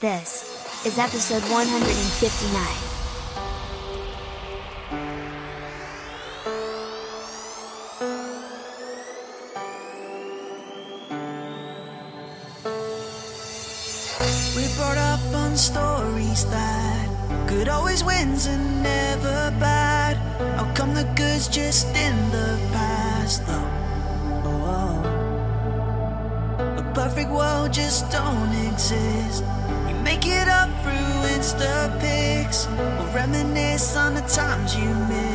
This is episode 159. We brought up on stories that good always wins and never bad. How come the good's just in the past, though? Oh, oh. A perfect world just don't exist pick it up, through Insta pics, We'll reminisce on the times you missed.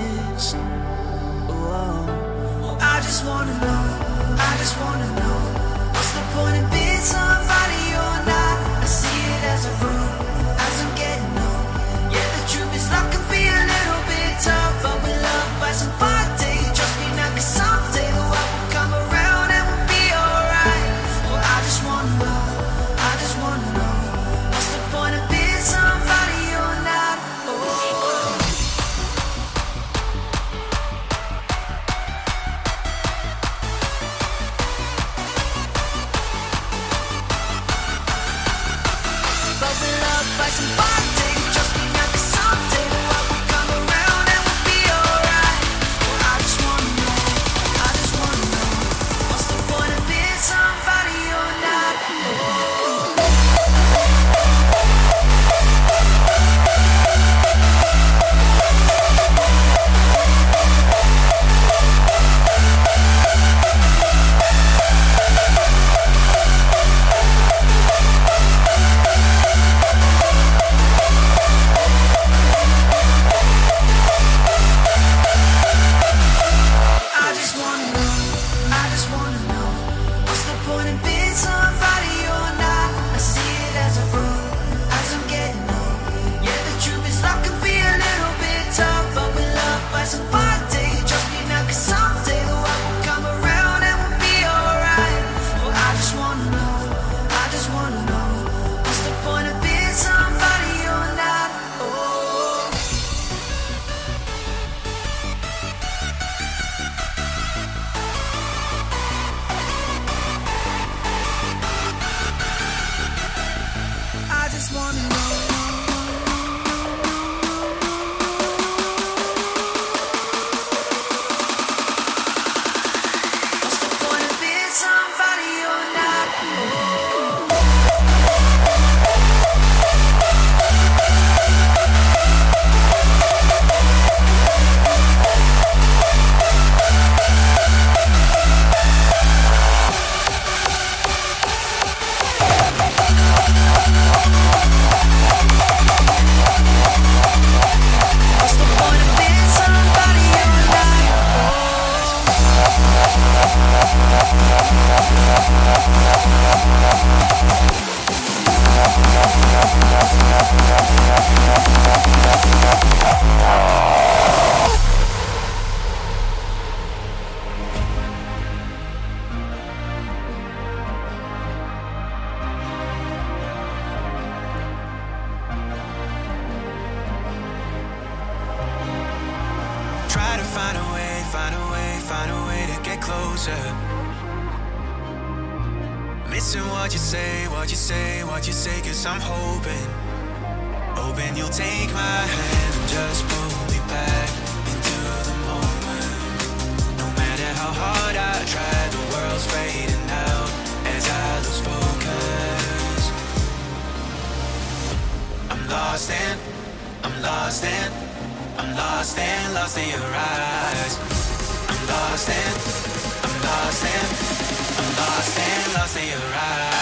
I'm lost in, I'm lost in, lost in your eyes. I'm lost in, I'm lost in, I'm lost in, lost in your eyes.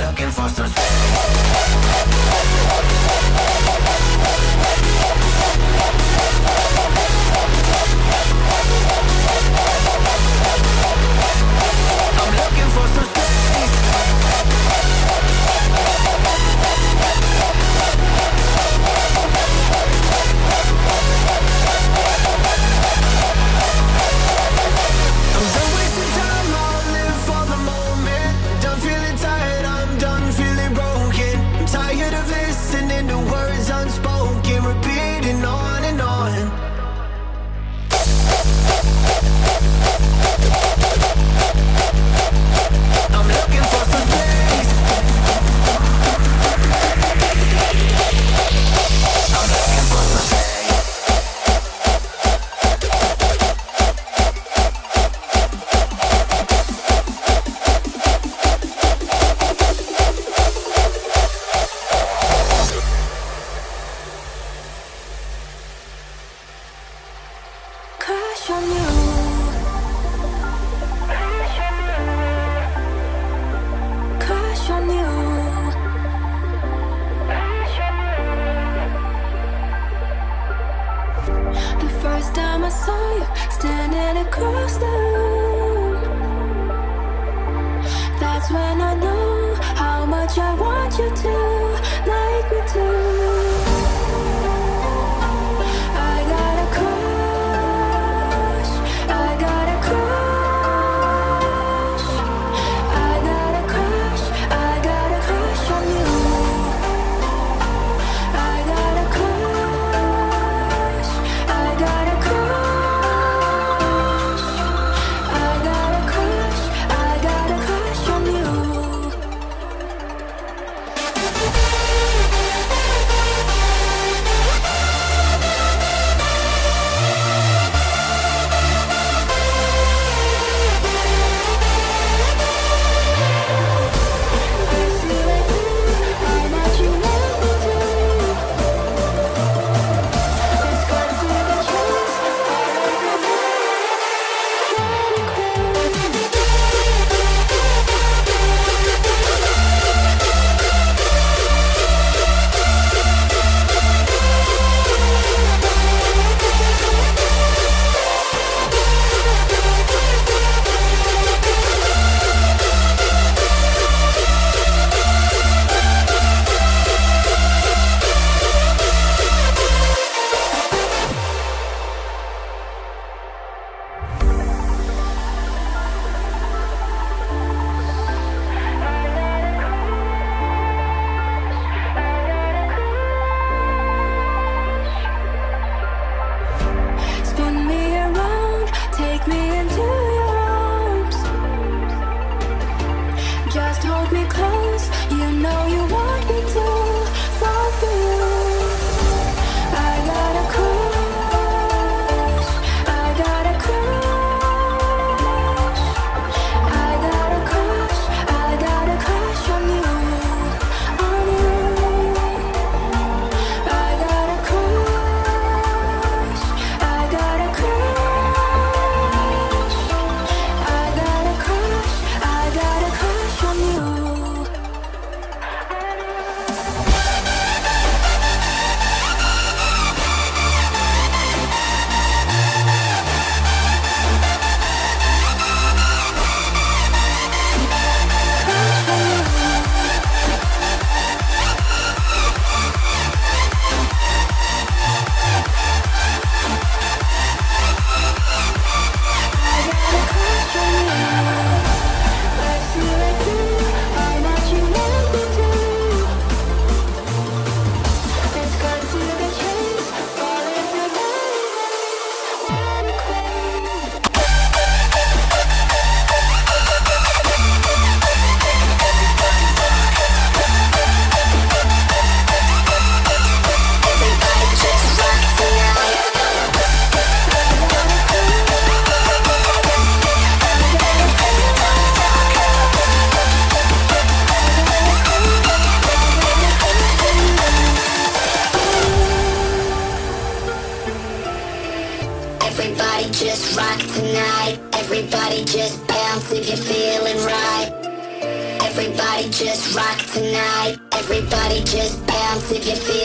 Looking for some Everybody just bounce if you feel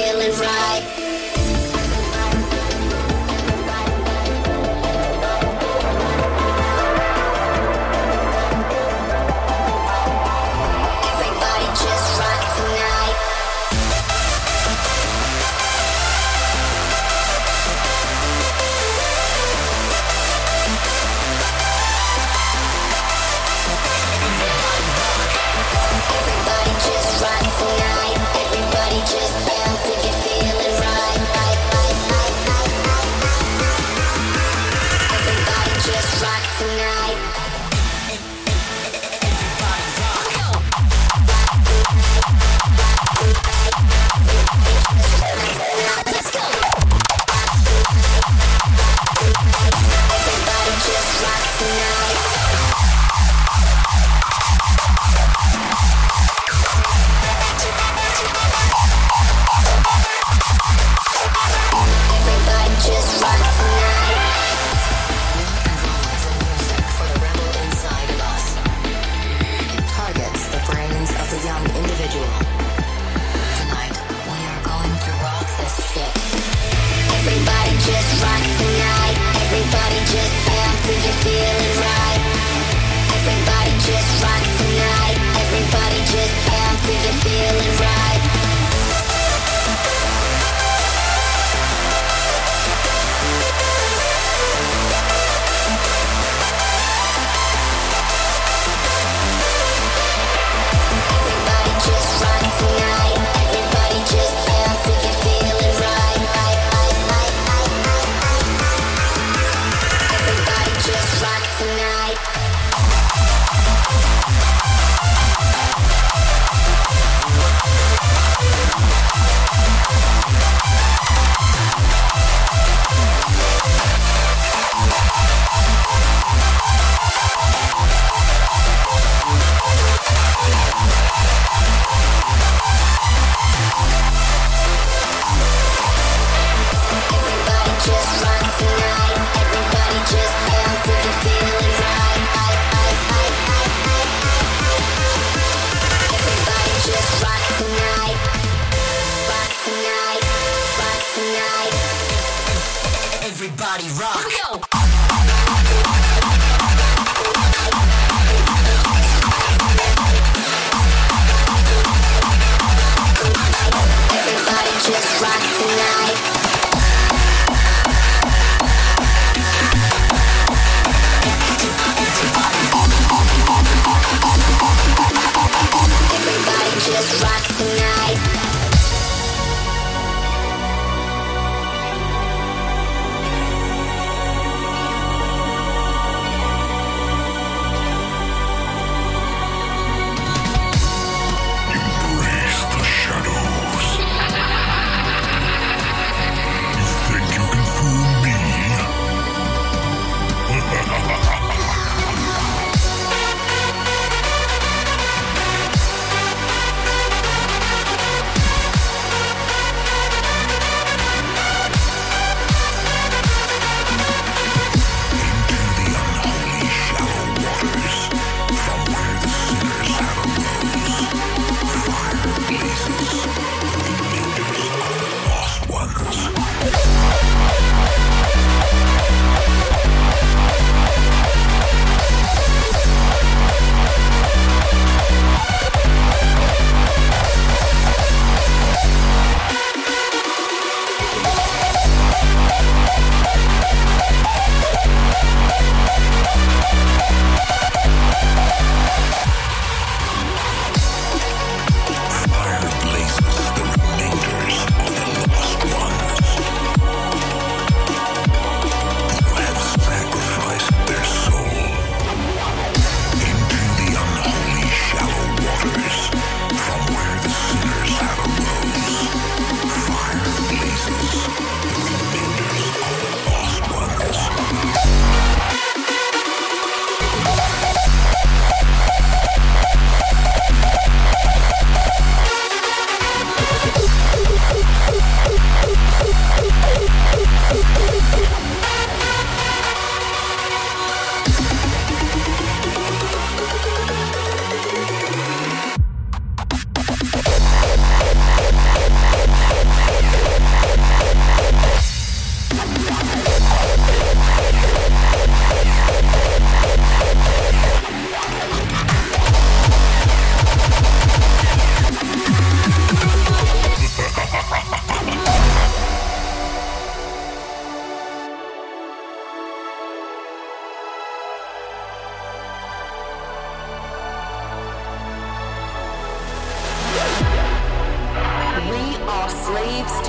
Yeah.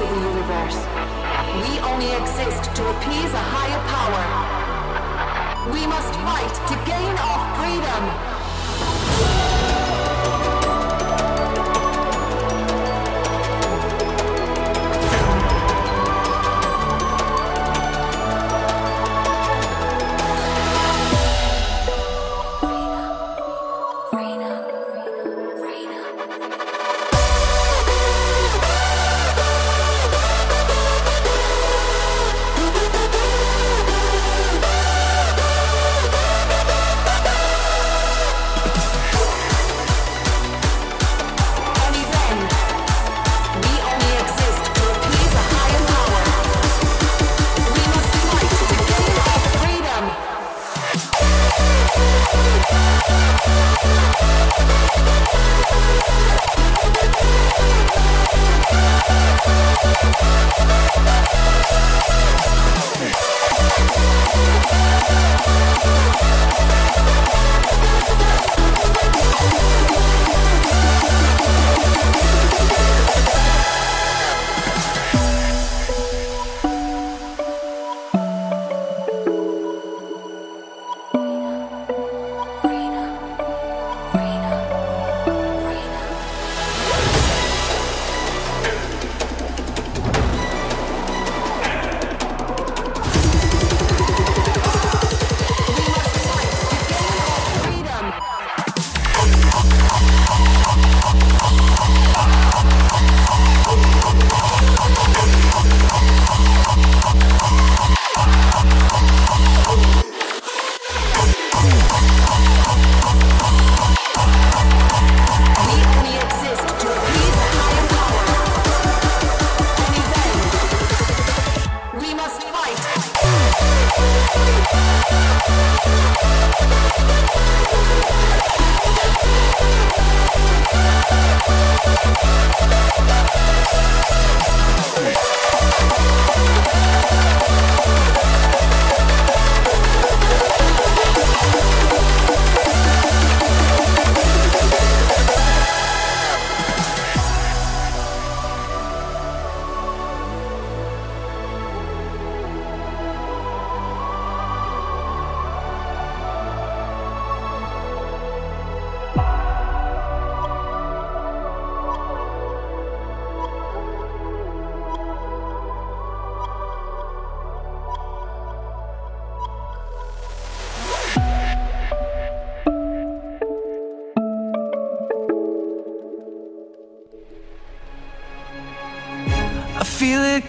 To the universe. We only exist to appease a higher power. We must fight to gain our freedom.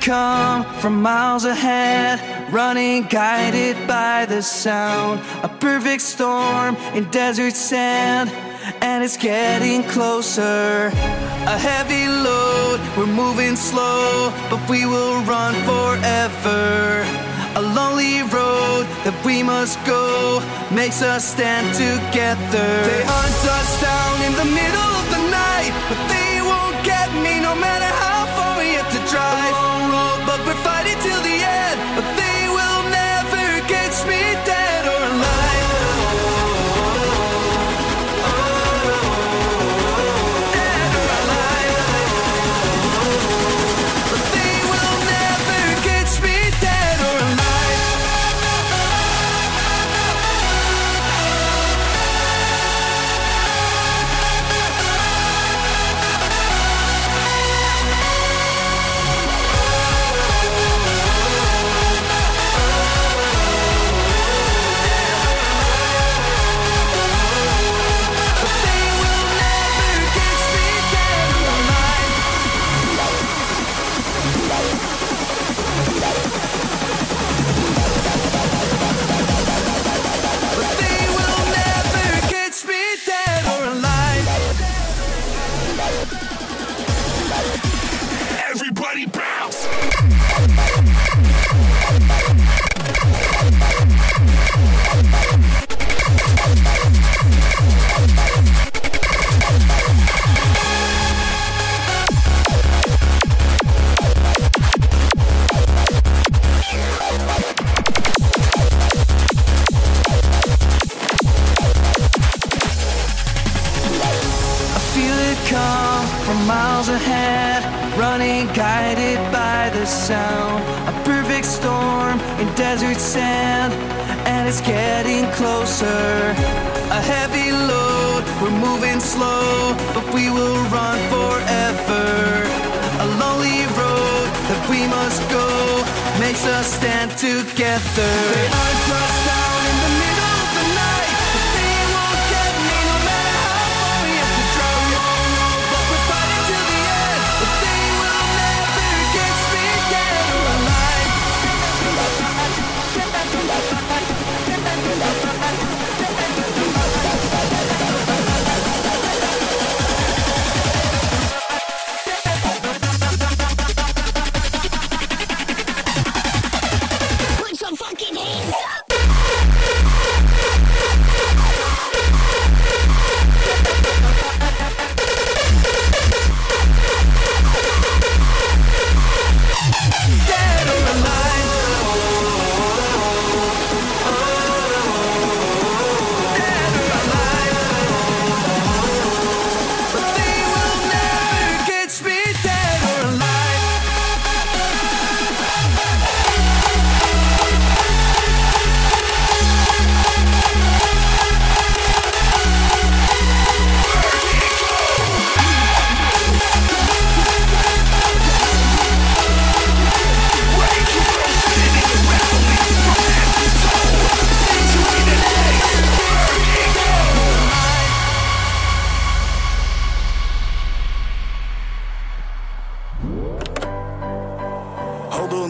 Come from miles ahead, running guided by the sound. A perfect storm in desert sand, and it's getting closer. A heavy load, we're moving slow, but we will run forever. A lonely road that we must go makes us stand together. They hunt us down in the middle of the night, but they won't get me no matter how far we have to drive.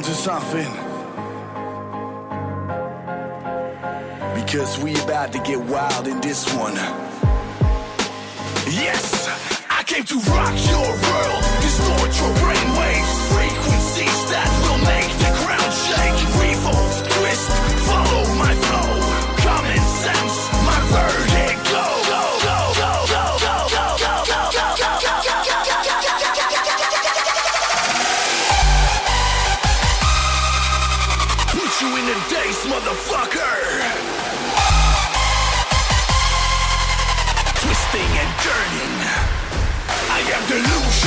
into something. Because we about to get wild in this one. Yes, I came to rock your world, distort your brainwaves, frequencies that will make the ground shake, revolt, twist, follow my flow.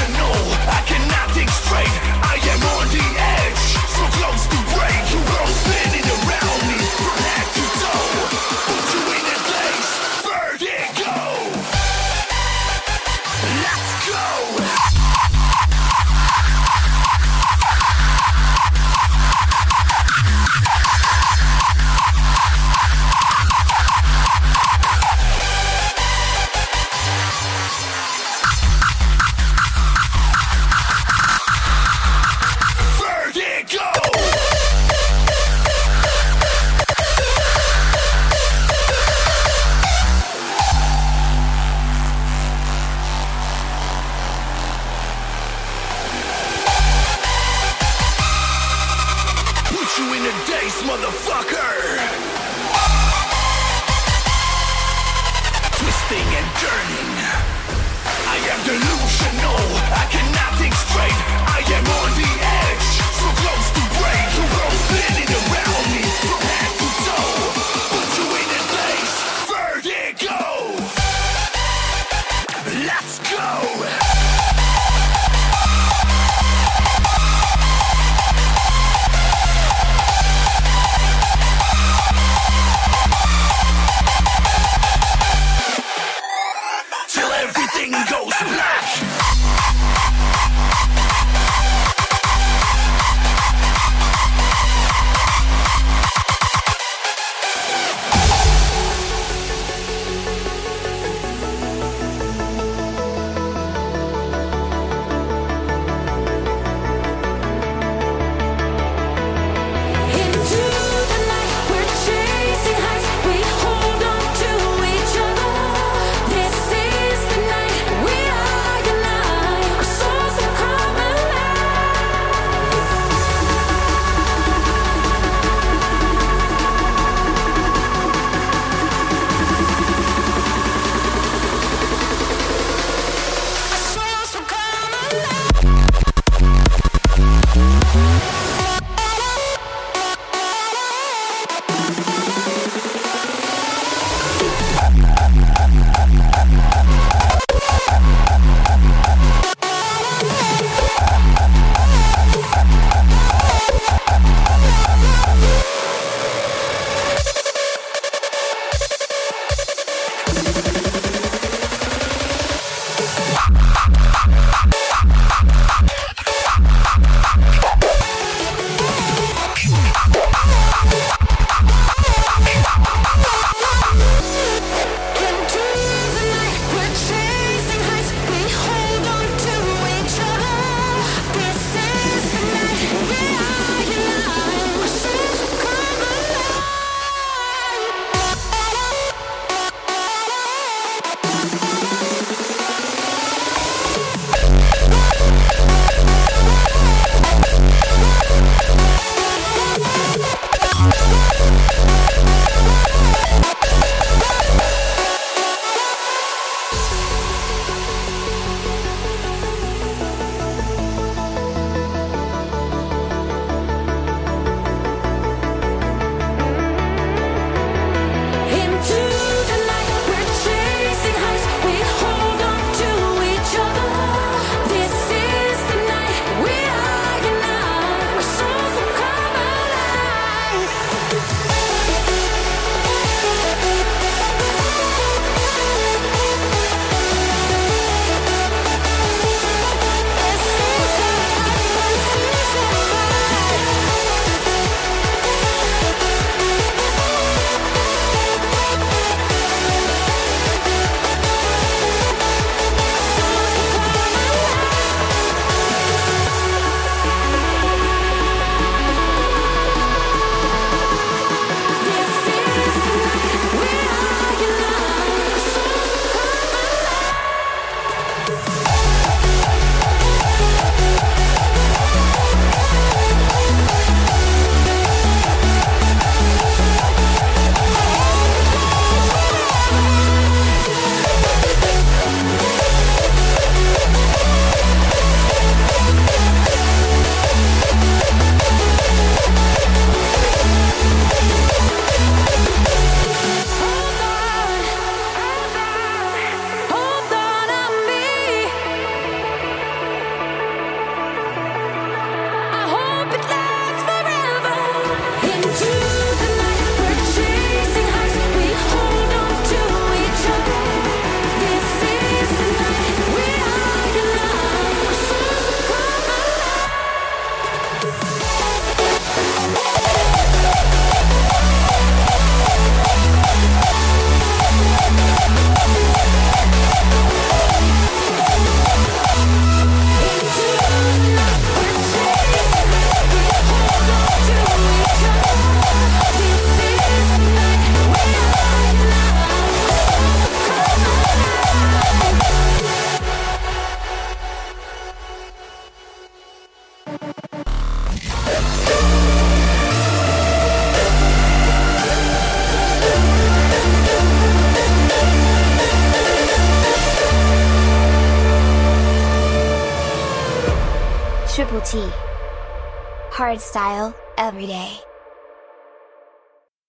I cannot think straight. Hardstyle.